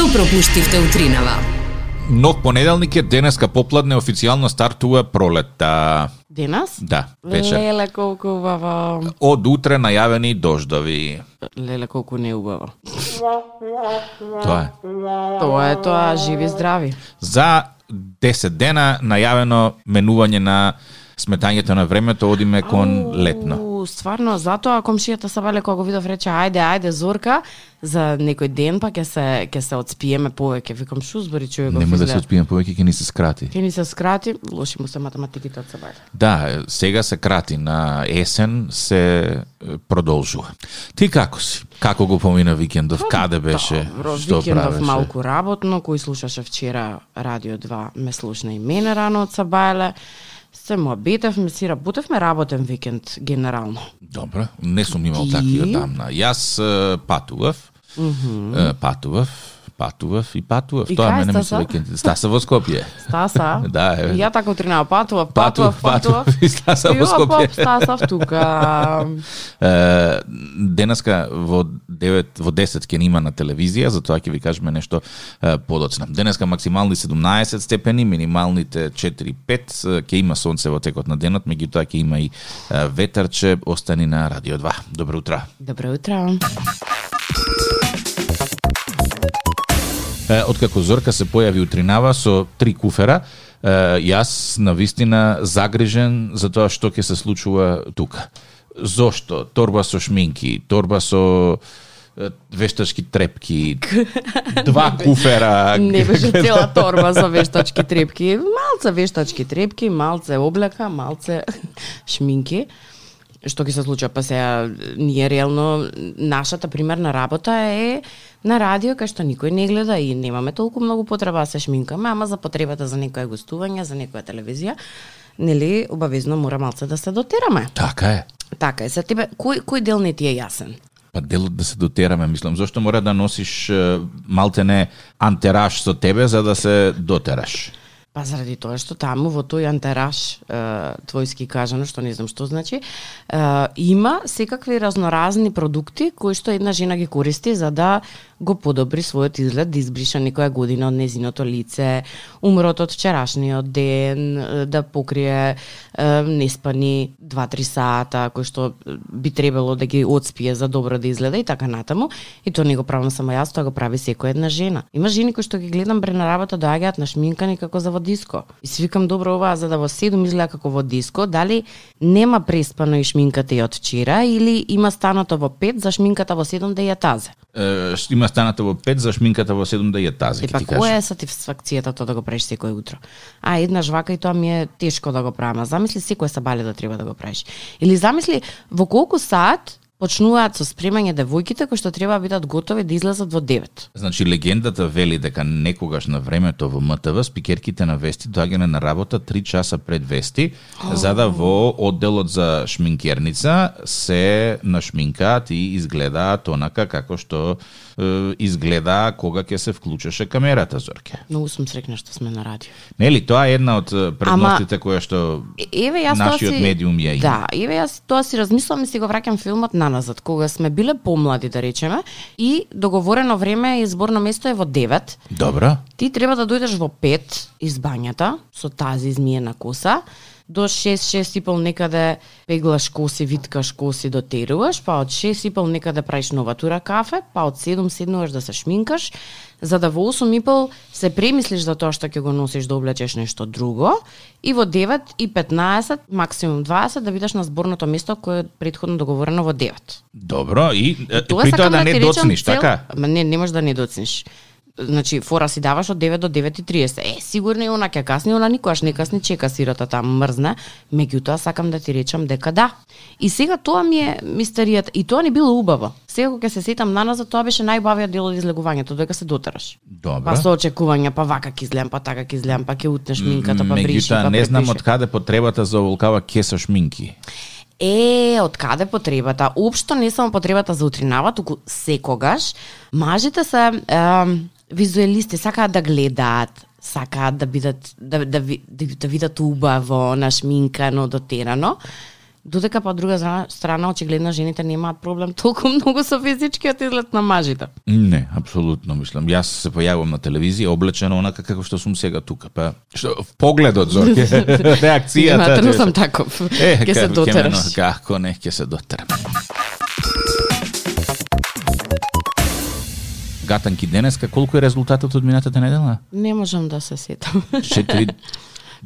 Што пропуштивте утринава? Нов понеделник е денеска попладне официјално стартува пролетта. Денес? Да, беше. Леле колку убаво. Од утре најавени дождови. Леле колку не убаво. Тоа е. Тоа е тоа, живи здрави. За 10 дена најавено менување на сметањето на времето одиме кон летно. Стварно, затоа комшијата Сабале кога го видов рече ајде, ајде Зорка, за некој ден па ќе се ќе се отспиеме повеќе. Викам шу збори човеков Нема да се отпием повеќе ќе ни се скрати. Ќе ни се скрати, лоши му се математиките од Сабале. Да, сега се крати на есен се продолжува. Ти како си? Како го помина викендов? Каде беше? Добро, Што викендов правеше? малку работно, кој слушаше вчера Радио 2, ме слушна и мене рано од Сабајле. Се му обетев, ме си работевме работен викенд генерално. Добро, не сум имал такви одамна. Јас патував, патував, патував и патував. И Тоа мене ми се стаса? во Скопје. Стаса? Да, е. Ја така утринава патував, Патував, патував, патував. и Стаса во Скопје. оп, Стасав тука. Денеска во 9 во 10 ќе има на телевизија, затоа ќе ви кажеме нешто подоцна. Денеска максимални 17 степени, минималните 4-5, е, ќе има сонце во текот на денот, меѓутоа ќе има и ветарче, остани на Радио 2. Добро утро. Добро утро. Откако Зорка се појави утринава со три куфера, јас на вистина загрижен за тоа што ќе се случува тука. Зошто? Торба со шминки, торба со вештачки трепки, два куфера. Не беше цела торба за вештачки трепки. Малце вештачки трепки, малце облека, малце шминки. Што ќе се случува? Па сега, ние реално, нашата примерна работа е на радио, кај што никој не гледа и немаме толку многу потреба да се шминкаме, ама за потребата за некое гостување, за некоја телевизија, нели, обавезно мора малце да се дотераме. Така е. Така е, за тебе, кој, кој дел не ти е јасен? Па делот да се дотераме, мислам. Зошто мора да носиш е, малтене антераж со тебе за да се дотераш? Па заради тоа што таму во тој антараж е, твојски кажано, што не знам што значи, е, има секакви разноразни продукти кои што една жена ги користи за да го подобри својот изглед, да избриша некоја година од незиното лице, умрот од вчерашниот ден, да покрие е, неспани 2-3 сата, кои што би требало да ги одспие за добро да изгледа и така натаму. И тоа не го правам само јас, тоа го прави секоја една жена. Има жени кои што ги гледам бре на работа доаѓаат на шминкани како за диско. И си викам добро ова за да во 7 изгледа како во диско, дали нема преспано и шминката и од вчера или има станото во 5 за шминката во 7 да ја тазе. Е, има станата во 5 за шминката во 7 да ја тазе, Е ќе па ти која е сатисфакцијата тоа да го правиш секој утро? А една жвака и тоа ми е тешко да го правам. А замисли секој сабале да треба да го правиш. Или замисли во колку саат почнуваат со спремање девојките кои што треба да бидат готови да излезат во 9. Значи легендата вели дека некогаш на времето во МТВ спикерките на вести доаѓале на работа 3 часа пред вести за да во одделот за шминкерница се нашминкаат и изгледаат онака како што е, изгледа кога ќе се вклучеше камерата Зорке. Многу сум срекна што сме на радио. Нели тоа е една од предностите која што Еве јас тоа нашиот си медиум ја има. Да, еве јас тоа си размислувам и си го враќам филмот наназад, кога сме биле помлади да речеме и договорено време и зборно место е во 9. Добро. Ти треба да дојдеш во 5 из бањата со тази измиена коса, до 6 6 и пол некаде пеглаш коси, виткаш коси, дотеруваш, па од 6 и пол некаде правиш нова тура кафе, па од 7 седнуваш да се шминкаш, за да во 8 и пол се премислиш за тоа што ќе го носиш да облечеш нешто друго и во 9 и 15, максимум 20 да бидеш на зборното место кое е предходно договорено во 9. Добро и, е, Тоа тоа да ти не доцниш, цел- така? Ма не, не можеш да не доцниш. Значи, фора си даваш од 9 до 9.30. Е, сигурно и она ќе касни, она никогаш не касни, чека сирота таму мрзне. Меѓутоа, сакам да ти речам дека да. И сега тоа ми е мистеријата. И тоа не било убаво. Сега кога се сетам наназад, тоа беше најбавиот дел од излегувањето, додека се дотераш. Добро. Па со очекувања, па вака ќе изгледам, па така ќе изгледам, па ќе утнеш минката, па бриши, па не знам од каде потребата за оволкава кеса шминки. Е, од каде потребата? Општо не само потребата за утринава, туку секогаш мажите се е, визуелисти, сакаат да гледаат, сакаат да бидат да да, да, да видат убаво, нашминкано, дотерано. Додека па друга страна, очигледно жените немаат проблем толку многу со физичкиот изглед на мажите. Не, апсолутно мислам. Јас се појавувам на телевизија облечено онака како што сум сега тука. Па што погледот Зорке, реакцијата. Имате, сум таков. Е, Ке се дотераш. ке Како не, ќе се дотерам. Гатанки денеска, колку е резултатот од минатата недела? Не можам да се сетам. 4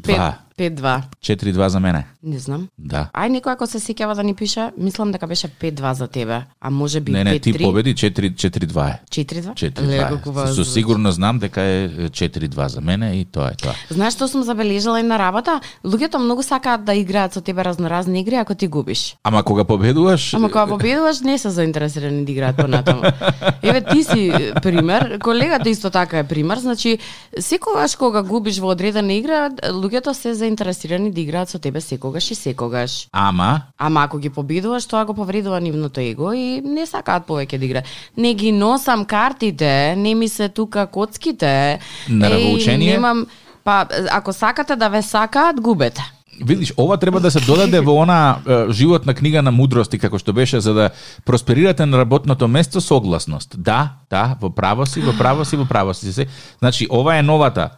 2 5-2. 4-2 за мене. Не знам. Да. Ај некој ако се сеќава да ни пише, мислам дека беше 5-2 за тебе, а може би Не, не, ти 5-3. победи 4-4-2 е. 4-2? 4-2 е. Со сигурно знам дека е 4-2 за мене и тоа е тоа. Знаеш што сум забележала и на работа? Луѓето многу сакаат да играат со тебе разноразни игри ако ти губиш. Ама кога победуваш, Ама кога победуваш не се заинтересирани да играат понатаму. Еве ти си пример, колегата исто така е пример, значи секогаш кога губиш во одредена игра, луѓето се заинтересирани да играат со тебе секогаш и секогаш. ама Ама ако ги победуваш, тоа го повредува нивното его и не сакаат повеќе да играат. Не ги носам картите, не ми се тука коцките. На равоучение? Немам, па ако сакате да ве сакаат, губете. Видиш, ова треба да се додаде во она е, животна книга на мудрости како што беше за да просперирате на работното место согласност. Да, да, во право си, во право си, во право си. Значи ова е новата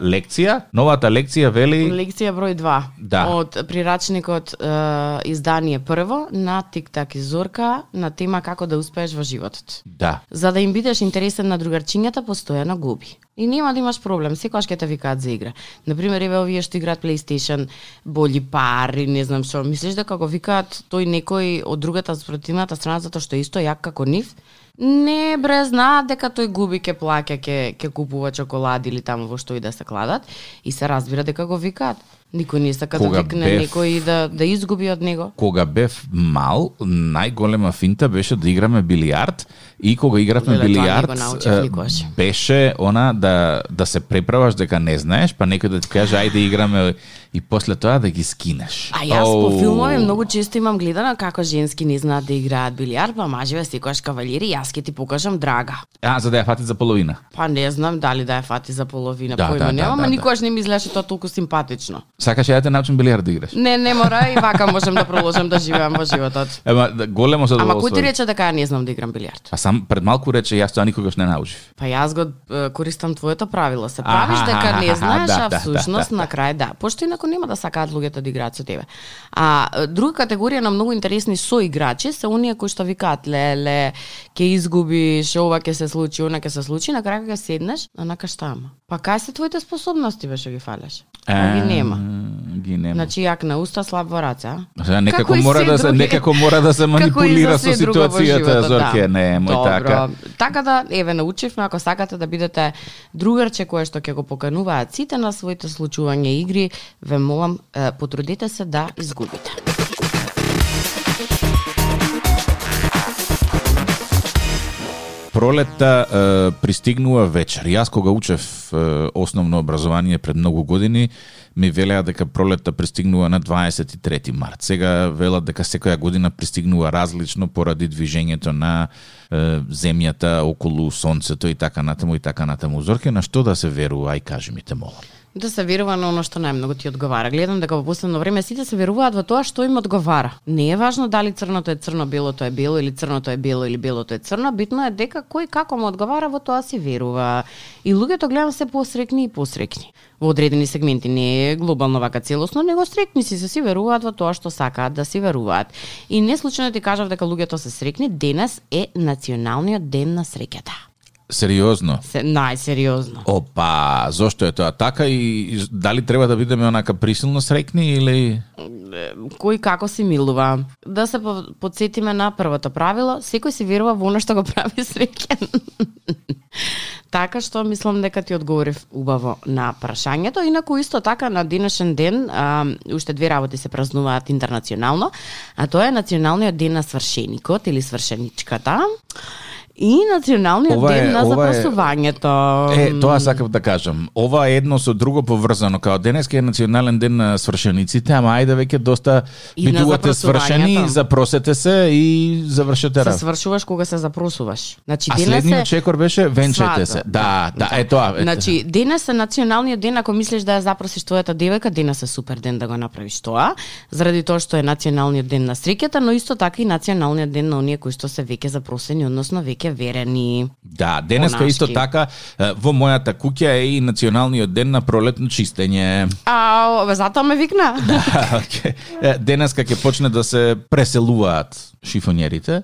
лекција, новата лекција вели Лекција број 2 Да. од прирачникот е, издание прво на Тик-так и Зорка на тема како да успееш во животот. да. За да им бидеш интересен на другарчињата, постојано губи. И нема да имаш проблем, секогаш ќе те викаат за игра. Например, еве овие што играат PlayStation, боли пари, не знам што. Мислиш дека го викаат тој некој од другата спротивната страна затоа што е исто јак како нив? Не, бре, знаат дека тој губи ке плаќа, ке ке купува чоколади или таму во што и да се кладат и се разбира дека го викаат. Никој не сака Кога да викне бев- некој и да да изгуби од него. Кога бев мал, најголема финта беше да играме билиард и кога игравме Леле, билиард беше она да да се преправаш дека не знаеш, па некој да ти каже ајде играме и после тоа да ги скинеш. А јас по Оу. филмови многу често имам гледано како женски не знаат да играат билиард, па мажеве секогаш кавалери, јас ќе ти покажам драга. А, за да ја фати за половина. Па не знам дали да ја фати за половина, Да, појма да, нема, да, ама да, никогаш не ми изгледаше тоа толку симпатично. Сакаш ја да те научам билиард да играш? Не, не мора и вака можам да продолжам да живеам во животот. Ема да, големо Ама задоволство. кој ти рече дека ја не знам да играм билиард? А сам пред малку рече јас тоа никогаш не научив. Па јас го користам твоето правило. Се правиш дека не знаеш, да, а да, всушност да, да. на крај да. Пошто инаку нема да сакаат луѓето да играат со тебе. А друга категорија на многу интересни соиграчи се оние кои што викаат леле, ќе изгубиш, ова ќе се случи, она ќе се случи, на крај кога седнеш, онака што ама. Па кај се твоите способности беше ги фалеш? А ги нема. Ги нема. Значи јак на уста, слаб во раце, а? Сега некако Како мора да се некако мора да се манипулира со ситуацијата, Зорке, да. не, мој така. Така да, еве, научивме, ако сакате да бидете другарче кое што ќе го покануваат сите на своите случувања игри, ве молам, потрудете се да изгубите. Пролетта е, пристигнува вечер. Јас кога учев е, основно образование пред многу години, ми велеа дека пролетта пристигнува на 23 март. Сега велат дека секоја година пристигнува различно поради движењето на е, земјата околу сонцето и така натаму и така натаму. Зорке, на што да се верува? Ај кажи ми те молам. Да се верува на оно што најмногу ти одговара. Гледам дека во последно време сите се веруваат во тоа што им одговара. Не е важно дали црното е црно, белото е бело или црното е бело или белото е црно, битно е дека кој како му одговара во тоа си верува. И луѓето гледам се посрекни и посрекни. Во одредени сегменти не е глобално вака целосно, него срекни си се си веруваат во тоа што сакаат да си веруваат. И не случајно ти кажав дека луѓето се срекни, денес е националниот ден на среќата. Сериозно? Се најсериозно. Опа, зошто е тоа така и и дали треба да бидеме онака присилно срекни или кој како си милува. Да се по- подсетиме на првото правило, секој си верува во оно што го прави среќен. така што мислам дека ти одговорив убаво на прашањето. Инаку исто така на денешен ден а, уште две работи се празнуваат интернационално, а тоа е националниот ден на свршеникот или свршеничката и националниот Ова е- ден на ова е-. Е, тоа сакав да кажам. Ова е едно со друго поврзано. Као денеска е национален ден на свршениците, ама ајде веќе доста бидувате свршени, запросете се и завршете се работа. свршуваш кога се запросуваш. Значи А следниот чекор беше венчајте се. Да, да, е тоа. Е, Значи, денес е националниот ден, ако мислиш да ја запросиш твојата девојка, денес е супер ден да го направиш тоа, заради тоа што е националниот ден на среќата, но исто така и националниот ден на оние кои што се веќе запросени, односно веќе верени. Да, денеска Монашки. исто така во мојата куќа е и националниот ден на пролетно чистење. А, затоа ме викна. Ќе- е, денеска ќе почне да се преселуваат шифонерите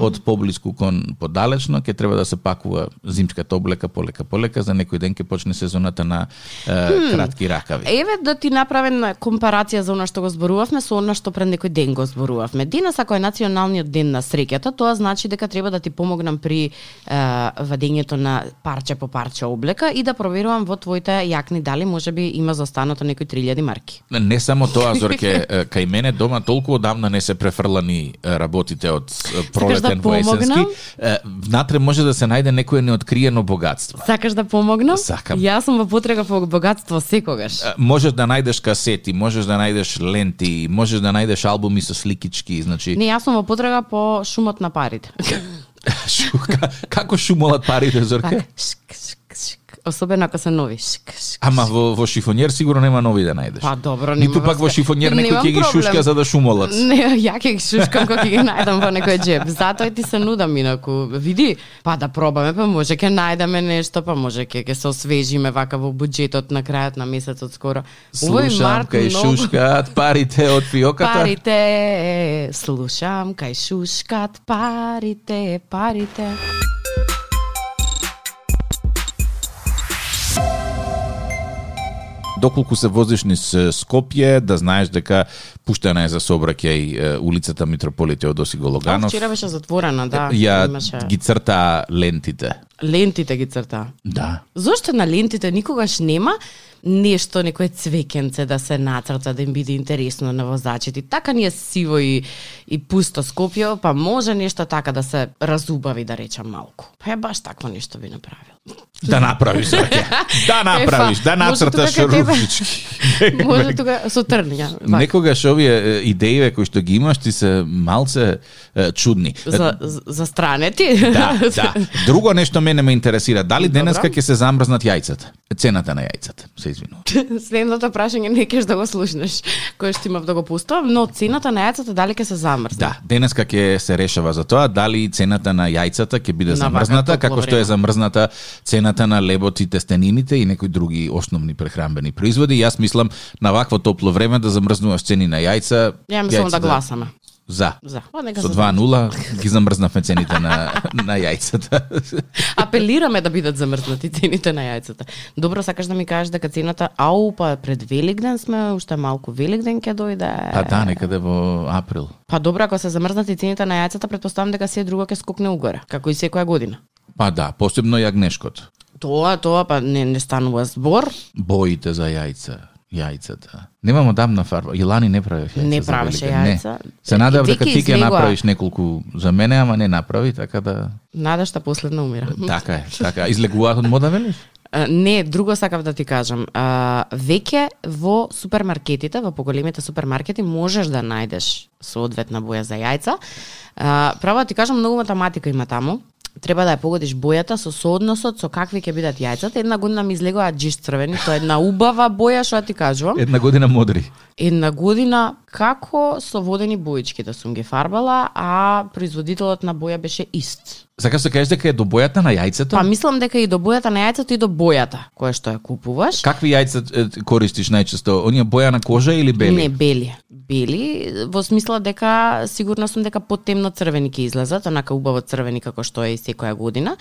од поблиску кон подалечно, ќе треба да се пакува зимската облека полека полека, за некој ден ќе почне сезоната на е, кратки ракави. Еве да ти направим компарација за она што го зборувавме со она што пред некој ден го зборувавме. Денес ако е националниот ден на среќата, тоа значи дека треба да ти помогнам при е, вадењето на парче по парче облека и да проверувам во твоите јакни дали можеби има за останато некои 3000 марки. Не само тоа, Зорке, кај мене дома толку одамна не се префрлани работите од е, пролетен да во есенски. помогнам? Е, Внатре може да се најде некое неоткриено богатство. Сакаш да помогнам? Сакам. Јас сум во потрега по богатство секогаш. Можеш да најдеш касети, можеш да најдеш ленти, можеш да најдеш албуми со сликички, значи Не, јас сум во потрега по шумот на парите. како шумолат парите шк, шк. Особено ако се нови. Шк, шк. Ама во, во шифонер сигурно нема нови да најдеш. Па добро, нема Ниту пак во врска. шифонер некој ќе ги шушка за да шумолат. Не, ја ќе ги шушкам кога ќе ги најдам во некој джеб. Затоа ти се нудам инаку. Види, па да пробаме, па може ќе најдеме нешто, па може ќе ќе се освежиме вака во буџетот на крајот на месецот скоро. Овој Слушам март кај многу- шушкаат парите од фиоката. Парите, слушам кај шушкат парите, парите. Доколку се возиш низ Скопје, да знаеш дека пуштена е за сообраќај улицата Митрополит Теодоси А, Гологанов. вчера беше затворена, да. ја имаше. ги црта лентите. Лентите ги црта. Да. Зошто на лентите никогаш нема нешто, некој цвекенце да се нацрта, да им биде интересно на возачите. Така ни е сиво и, и пусто Скопје, па може нешто така да се разубави, да речам малку. Па ја баш такво нешто би направил. Да направиш, Зорке. Да направиш, да нацрташ рупички. Може тука со трнја. Некогаш овие е, идеи кои што ги имаш ти се малце е, чудни. За, за, за странети? Да, да. Друго нешто мене ме интересира. Дали денеска ќе се замрзнат јајцата? Цената на јајцата, се извинувам. Следното прашање не кеш да го слушнеш, кој што имав да го пустувам, но цената на јајцата дали ќе се замрзне? Да, денеска ќе се решава за тоа дали цената на јајцата ќе биде На вака замрзната, топло како што е замрзната цената на лебот и тестенините и некои други основни прехранбени производи. Јас мислам на вакво топло време да замрзнуваш цени на јајца. Ја мислам да јајцата- гласаме. За. За. Па нека Со се 2-0 ги замрзнавме цените на, на јајцата. Апелираме да бидат замрзнати цените на јајцата. Добро, сакаш да ми кажеш дека цената ау па пред Великден сме, уште малку Великден ќе дојде. Па да, некаде во април. Па добро, ако се замрзнати цените на јајцата, претпоставам дека се друго ќе скокне угоре, како и секоја година. Па да, посебно јагнешкот. Тоа, тоа, па не, не станува збор. Боите за јајца, јајцата. Немам одамна фарба. Илани не правеше јајца. Не правеше јајца. Не. Се надев дека ти ќе направиш неколку за мене, ама не направи, така да Надежта последна умира. така е, така. Излегуваат од мода велиш? Не, друго сакав да ти кажам. А, веќе во супермаркетите, во поголемите супермаркети, можеш да најдеш соодветна боја за јајца. А, право да ти кажам, многу математика има таму. Треба да ја погодиш бојата со соодносот со какви ќе бидат јајцата. Една година ми излегоа джиш црвени, тоа е една убава боја, што ти кажувам. Една година модри. Една година како со водени боички да сум ги фарбала, а производителот на боја беше ист. Сакаш да кажеш дека е до бојата на јајцето? Па мислам дека и до бојата на јајцето и до бојата која што ја купуваш. Какви јајца користиш најчесто? Оние боја на кожа или бели? Не, бели. Бели, во смисла дека сигурна сум дека потемно црвени ќе излезат, онака убаво црвени како што е и секоја година.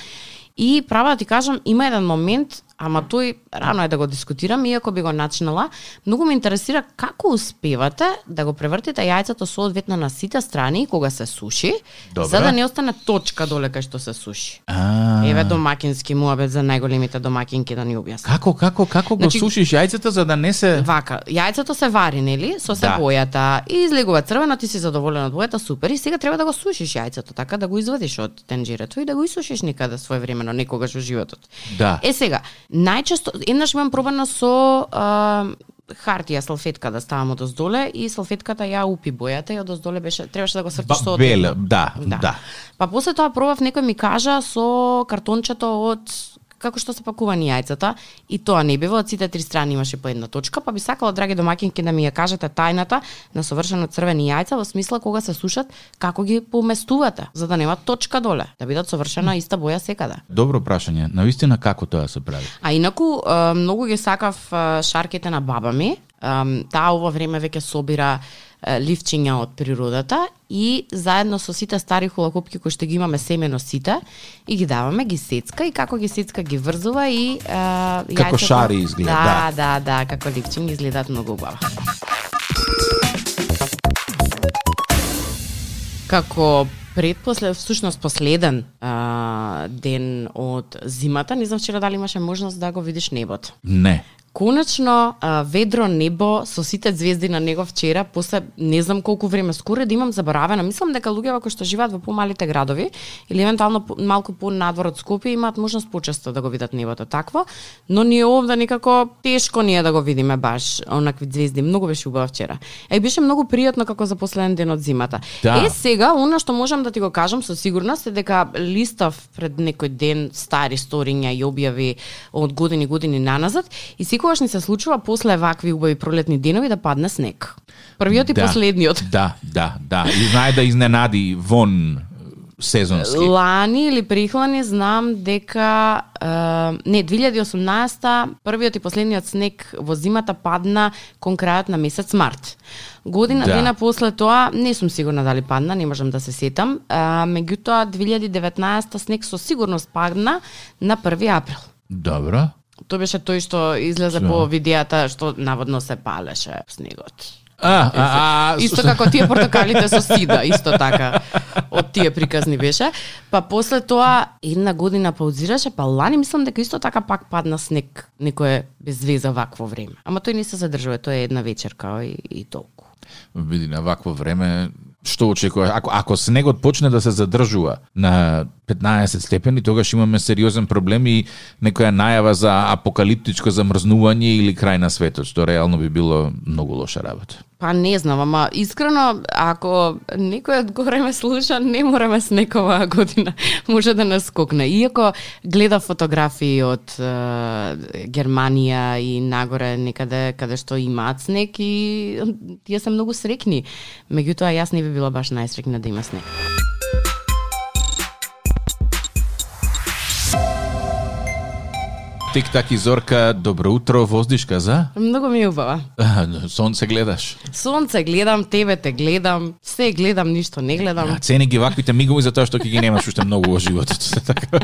И права да ти кажам, има еден момент, ама тој рано е да го дискутирам, иако би го начнала. Многу ме интересира како успевате да го превртите јајцето соодветно на сите страни кога се суши, Добра. за да не остане точка доле кај што се суши. А, Еве домакински муабет за најголемите домакинки да ни објасни. Како, како, како го Значи- сушиш јајцето за да не се... Вака, јајцето се вари, нели, со се Да. бојата и излегува црвено, ти си задоволен од бојата, супер, и сега треба да го сушиш јајцето, така да го извадиш од тенџерето и да го исушиш некаде своевремено, некогаш во животот. Да. Е сега, најчесто еднаш имам пробано со а, хартија салфетка да ставам од оздоле и салфетката ја упи бојата и од оздоле беше требаше да го сртиш со Ба, бела, да, да. Да. Па после тоа пробав некој ми кажа со картончето од како што се пакувани јајцата и тоа не бива од сите три страни имаше по една точка, па би сакала драги домакинки да ми ја кажете тајната на совршено црвени јајца во смисла кога се сушат како ги поместувате за да нема точка доле, да бидат совршена иста боја секаде. Добро прашање. Навистина како тоа се прави? А инаку многу ги сакав шарките на баба ми. Таа ова време веќе собира ливчиња од природата и заедно со сите стари хулакопки кои што ги имаме семено сите и ги даваме, ги сецка и како ги сецка ги врзува и а, Како јајцето- шари изгледа, Да, да, да, како ливчиња изгледаат многу убаво. Како предпослед, всушност последен а, ден од зимата, не знам вчера дали имаше можност да го видиш небото. Не. Конечно, ведро небо со сите звезди на него вчера, после не знам колку време, скоро да имам заборавено. Мислам дека луѓето кои што живеат во помалите градови или евентуално по- малку понадвор од Скопје имаат можност почесто да го видат небото такво, но ние овде некако тешко ни е да го видиме баш онакви звезди. Многу беше убаво вчера. Е беше многу пријатно како за последен ден од зимата. Да. Е сега, она што можам да ти го кажам со сигурност е дека листав пред некој ден стари сториња и објави од години години наназад и секогаш ни се случува после вакви убави пролетни денови да падне снег. Првиот и да. последниот. Да, да, да. И знае да изненади вон сезонски. Лани или прихлани знам дека е, не 2018 првиот и последниот снег во зимата падна кон крајот на месец март. Година Да. дена после тоа не сум сигурна дали падна, не можам да се сетам. Е, меѓутоа 2019 снег со сигурност падна на 1 април. Добро. Тоа беше тој што излезе Што? по видеата што наводно се палеше снегот. А, а, а, Исто како тие портокалите со сида, исто така. Од тие приказни беше. Па после тоа една година паузираше, па лани мислам дека исто така пак падна снег некое без веза вакво време. Ама тој не се задржува, тоа е една вечерка и, и толку. види на вакво време што очекува ако ако снегот почне да се задржува на 15 степени тогаш имаме сериозен проблем и некоја најава за апокалиптичко замрзнување или крај на светот што реално би било многу лоша работа. Па не знам, ама искрено, ако некој од горе ме слуша, не мораме с некова година. Може да нас скокне. Иако гледа фотографии од е, Германија и нагоре некаде каде што имаат снег и тие се многу срекни. Меѓутоа јас не би била баш најсрекна да има снег. Тик так и Зорка, добро утро, воздишка за? Многу ми е убава. Сонце гледаш. Сонце гледам, тебе те гледам, се гледам, ништо не гледам. А, цени ги ваквите мигови затоа што ќе ги немаш уште многу во животот. Така.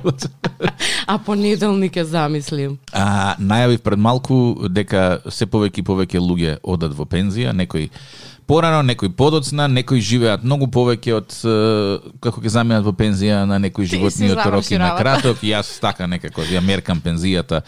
А понеделник е замислим. А, најавив пред малку дека се повеќе и повеќе луѓе одат во пензија, некои порано, некои подоцна, некои живеат многу повеќе од како ќе заминат во пензија на си животниот рок и на краток. Јас така некако ја меркам пензијата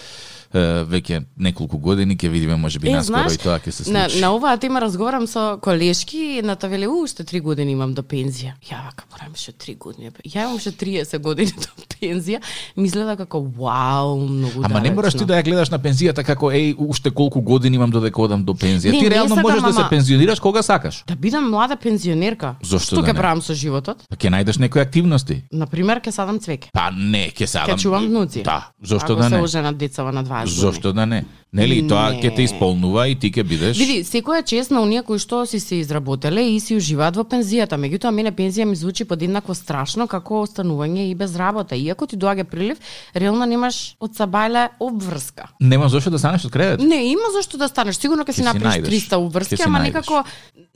веќе неколку години ќе видиме можеби наскоро и тоа ќе се на, случи. на оваа тема разговарам со колешки и едната веле, у, уште три години имам до пензија. Ја вака, морам уште три години. бе. Ја имам уште 30 години до пензија. Ми изгледа како, вау, многу Ама не мораш ти да ја гледаш на пензијата како еј уште колку години имам додека одам до пензија. Не, ти реално можеш да се пензионираш кога сакаш. Да бидам млада пензионерка. Зошто Што да ќе правам со животот? Па ќе најдеш некои активности. Например, ќе садам цвеќе. Па не, ќе садам. Ќе чувам внуци. Да, зошто Ако да се не? оженат децава на 20 години. Зошто да не? Нели, и тоа Не. ќе те исполнува и ти ќе бидеш Види, секоја чест на оние кои што си се изработеле и си уживаат во пензијата. Меѓутоа, мене пензија ми звучи подеднакво страшно како останување и без работа. Иако ти доаѓа прилив, реално немаш од сабајле обврска. Нема зошто да станеш од кревет. Не, има зашто да станеш. Сигурно ќе си си направиш најдеш. 300 обврски, ама некако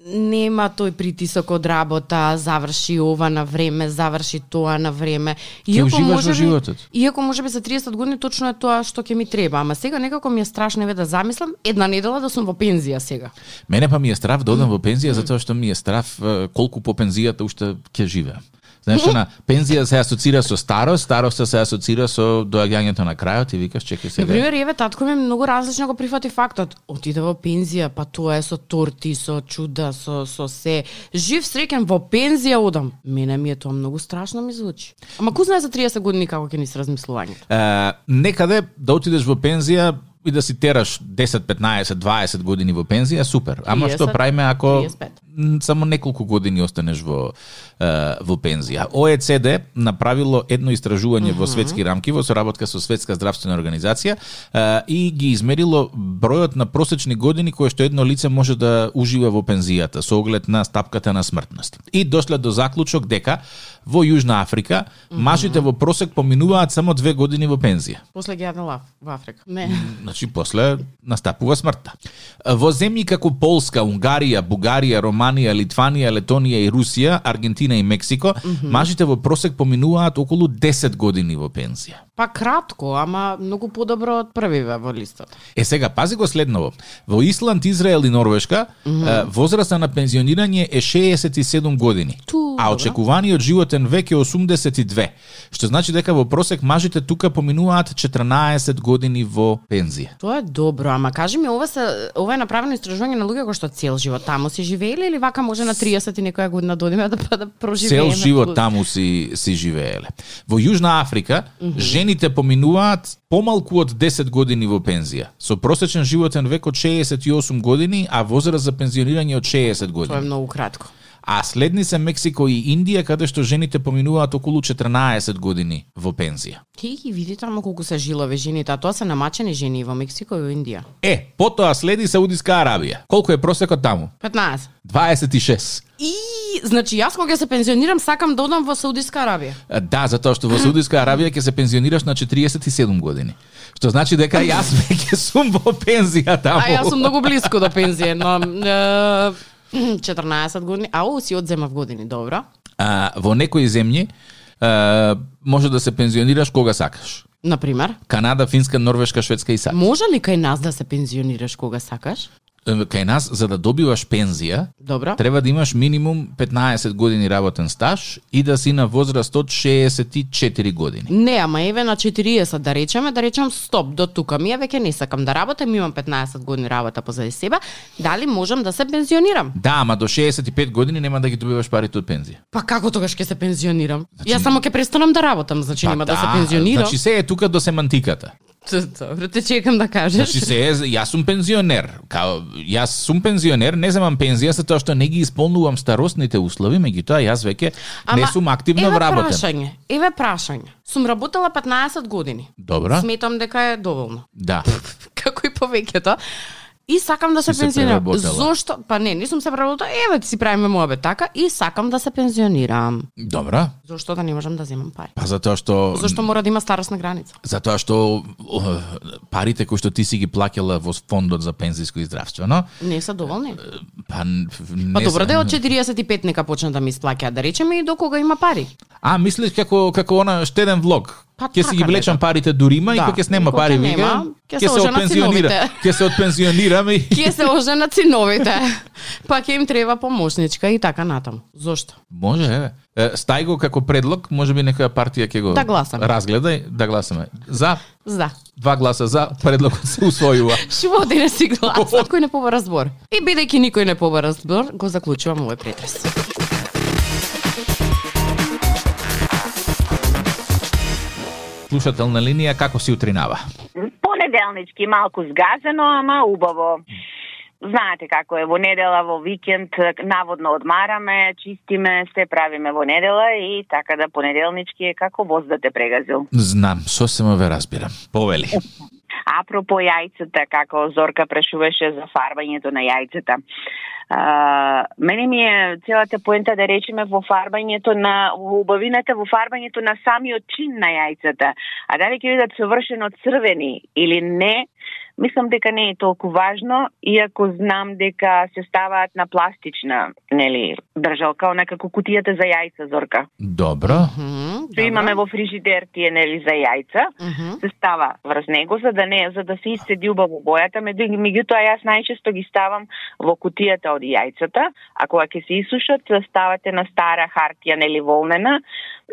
нема тој притисок од работа, заврши ова на време, заврши тоа на време. уживаш во животот. Иако може би за 30 години точно е тоа што ќе ми треба, ама сега некако ми е страшно еве да замислам една недела да сум во пензија сега. Мене па ми е страв да одам во пензија затоа што ми е страв колку по пензијата уште ќе живеам. Знаеш, на пензија се асоцира со старост, староста се асоцира со доаѓањето на крајот и викаш чекај сега. пример, еве татко ми многу различно го прифати фактот. Отиде во пензија, па тоа е со торти, со чуда, со со се. Жив среќен во пензија одам. Мене ми е тоа многу страшно ми звучи. Ама ку знае за 30 години како ќе ни се размислувањето. Е, некаде да отидеш во пензија и да си тераш 10, 15, 20 години во пензија, супер. Ама 30, што правиме ако 35. м, само неколку години останеш во во пензија? ОЕЦД направило едно истражување во светски рамки во соработка со Светска здравствена организација и ги измерило бројот на просечни години кои што едно лице може да ужива во пензијата со оглед на стапката на смртност. И дошле до заклучок дека во Јужна Африка мажите во просек поминуваат само две години во пензија. После ги јадна лав во Африка. Не. Значи, после настапува смртта. Во земји како Полска, Унгарија, Бугарија, Романија, Литванија, Летонија и Русија, Аргентина и Мексико, мажите во просек поминуваат околу 10 години во пензија. Па кратко, ама многу подобро од првиве во листот. Е сега пази го следново. Во Исланд, Израел и Норвешка е, возраста на пензионирање е 67 години, Ту, а очекуваниот животен век е 82, што значи дека во просек мажите тука поминуваат 14 години во пензија. Тоа е добро, ама кажи ми, ова се ова е направено истражување на луѓе кои што цел живот таму си живееле или вака може на 30 и некоја година да одиме да па да проживееме. Цел живот таму си си живееле. Во Јужна Африка жените поминуваат помалку од 10 години во пензија, со просечен животен век од 68 години, а возраст за пензионирање од 60 Тоа е години. многу кратко. А следни се Мексико и Индија, каде што жените поминуваат околу 14 години во пензија. Ти ги види таму колку се жилови жените, а тоа се намачени жени во Мексико и во Индија. Е, потоа следи Саудиска Арабија. Колку е просекот таму? 15. 26. И, значи, јас кога се пензионирам, сакам да одам во Саудиска Арабија. Да, затоа што во Саудиска Арабија ќе се пензионираш на 47 години. Што значи дека јас веќе сум во пензија таму. А јас сум многу близко до пензија, но е, 14 години. Ау, си одземав години, добро. А, во некои земји а, може да се пензионираш кога сакаш. Например, Канада, Финска, Норвешка, Шведска и САД. може ли кај нас да се пензионираш кога сакаш? Е, Кај нас, за да добиваш пензија, Добро. треба да имаш минимум 15 години работен стаж и да си на возраст од 64 години. Не, ама еве на 40 да речеме, да речем стоп до тука. Ми веќе не сакам да работам, имам 15 години работа позади себе. Дали можам да се пензионирам? Да, ама до 65 години нема да ги добиваш парите од пензија. Па како тогаш ќе се пензионирам? Јас само ќе престанам да работам, значи нема да, се пензионирам. Значи се е тука до семантиката. Добро, те чекам да кажеш. Значи се јас сум пензионер. Као, јас сум пензионер, не земам пензија за тоа што не ги исполнувам старосните услови, меѓутоа јас веќе не сум активно еве вработен. прашање, еве прашање. Сум работела 15 години. Добро? Сметам дека е доволно. Да. Како и повеќето. И сакам да се се пензионирам. Зошто? Па не, не сум се преработила. Еве ти си правиме моабет така и сакам да се пензионирам. Добро. Зошто да не можам да земам пари? Па затоа што Зошто мора да има старосна граница? затоа што парите кои што ти си ги плаќала во фондот за пензиско и здравствено, Не се доволни. па не Па добро се- да од 45 нека почнат да ми исплаќаат, да речеме и до кога има пари. А, мислиш како како она штеден влог. Па Ќе си ги така влечам парите до Рима и Да. кога ќе снема пари, ќе вика, ќе се ќе отпензионира. Ќе се отпензионирам и Ке се оженат синовите. Па ќе им треба помошничка и така натаму. Зошто? Може, еве. Стај го како предлог, може би некоја партија ќе го Да гласаме. разгледа и да гласаме. За, За. два гласа за, предлогот се усвојува. Шивоти не си глас. Никој не побара збор. И бидејќи никој не побара збор, го заклучувам овој претрес. Слушател на линија, како си утринава? Понеделнички малку згазено, ама убаво. Знаете како е, во недела, во викенд, наводно одмараме, чистиме, се правиме во недела и така да понеделнички е како воз да те прегазил. Знам, сосема ве разбирам. Повели. А апропо јајцата, како Зорка прашуваше за фарбањето на јајцата. А, мене ми е целата поента да речеме во фарбањето на во убавината во фарбањето на самиот чин на јајцата. А дали ќе бидат совршено црвени или не, мислам дека не е толку важно, иако знам дека се ставаат на пластична, нели, држалка, онака како кутијата за јајца, Зорка. Добро. Мгм, Што имаме во фрижидер тие нели за јајца, Мгм. се става врз него за да не за да се исцеди убаво бојата, меѓу меѓутоа јас најчесто ги ставам во кутијата од јајцата, а кога ќе се исушат, ставате на стара хартија нели волнена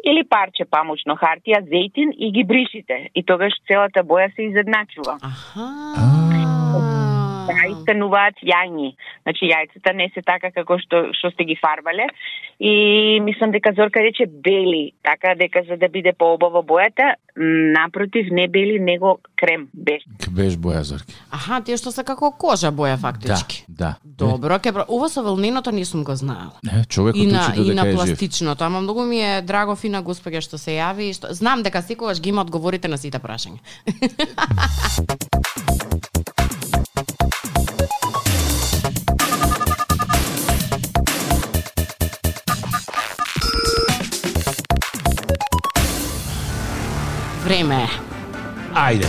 или парче памучно хартија, зејтин и ги бришите. И тогаш целата боја се изедначува. Аха. Така истануваат јајни. Значи јајцата не се така како што што сте ги фарбале и мислам дека Зорка рече бели, така дека за да биде поубава бојата, напротив не бели него крем беш. Беш боја зорки. Аха, тие што се како кожа боја фактички. Да, да. Добро, ке ова со волненото не сум го знаела. Не, човекот И на, учи и додека на е жив. пластичното, ама многу ми е драго фина господја што се јави и што знам дека секогаш ги има одговорите на сите прашања. Време е. Ајде.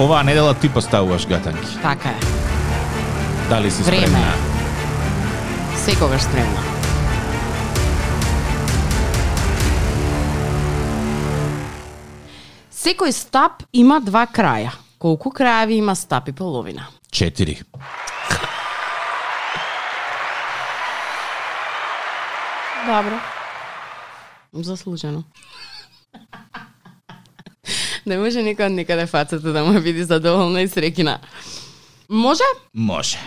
Оваа недела ти поставуваш гатанки. Така е. Дали си Време. спремна? Секогаш спремна. Секој стап има два краја. Колку крајави има стап и половина? Четири. Добро. Заслужено. Не може никад никаде фацата да му види задоволна и срекина. Може? Може.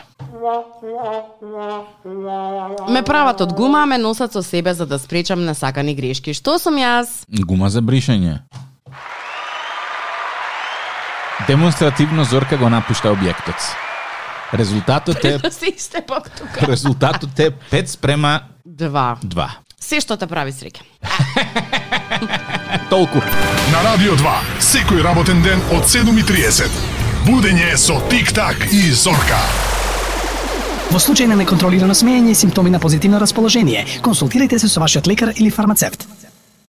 Ме прават од гума, а ме носат со себе за да спречам несакани грешки. Што сум јас? Гума за бришење. Демонстративно Зорка го напушта објектот. Резултатот е Да се истепок тука. резултатот е 5 спрема Два. 2. Се што те прави среќа. Толку. На Радио 2, секој работен ден од 7.30. Будење со Тик-так и Зорка. Во случај на неконтролирано смеење и симптоми на позитивно расположение, консултирайте се со вашиот лекар или фармацевт.